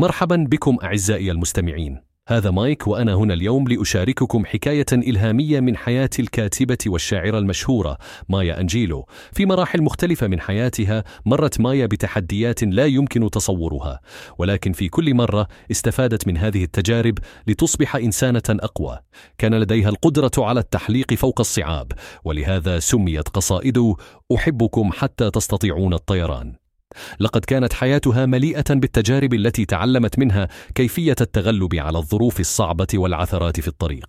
مرحبا بكم أعزائي المستمعين. هذا مايك وأنا هنا اليوم لأشارككم حكاية إلهامية من حياة الكاتبة والشاعرة المشهورة مايا أنجيلو. في مراحل مختلفة من حياتها مرت مايا بتحديات لا يمكن تصورها ولكن في كل مرة استفادت من هذه التجارب لتصبح إنسانة أقوى. كان لديها القدرة على التحليق فوق الصعاب ولهذا سميت قصائده أحبكم حتى تستطيعون الطيران. لقد كانت حياتها مليئة بالتجارب التي تعلمت منها كيفية التغلب على الظروف الصعبة والعثرات في الطريق.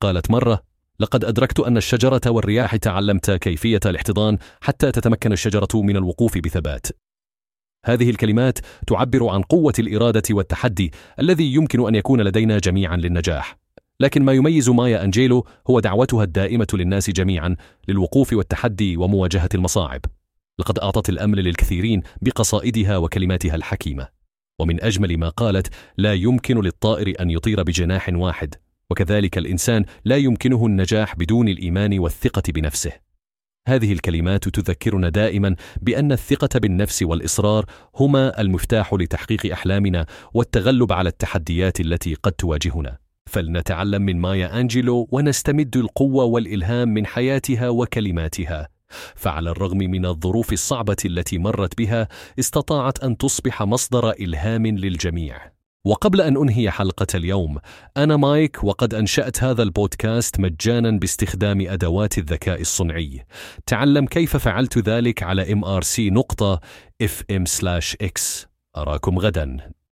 قالت مرة: لقد أدركت أن الشجرة والرياح تعلمت كيفية الاحتضان حتى تتمكن الشجرة من الوقوف بثبات. هذه الكلمات تعبر عن قوة الإرادة والتحدي الذي يمكن أن يكون لدينا جميعا للنجاح. لكن ما يميز مايا أنجيلو هو دعوتها الدائمة للناس جميعا للوقوف والتحدي ومواجهة المصاعب. لقد أعطت الأمل للكثيرين بقصائدها وكلماتها الحكيمة. ومن أجمل ما قالت لا يمكن للطائر أن يطير بجناح واحد وكذلك الإنسان لا يمكنه النجاح بدون الإيمان والثقة بنفسه. هذه الكلمات تذكرنا دائما بأن الثقة بالنفس والإصرار هما المفتاح لتحقيق أحلامنا والتغلب على التحديات التي قد تواجهنا. فلنتعلم من مايا أنجلو ونستمد القوة والإلهام من حياتها وكلماتها. فعلى الرغم من الظروف الصعبة التي مرت بها استطاعت أن تصبح مصدر إلهام للجميع. وقبل أن أنهي حلقة اليوم أنا مايك وقد أنشأت هذا البودكاست مجانا باستخدام أدوات الذكاء الصنعي. تعلم كيف فعلت ذلك على mrc نقطة fm/x أراكم غدا.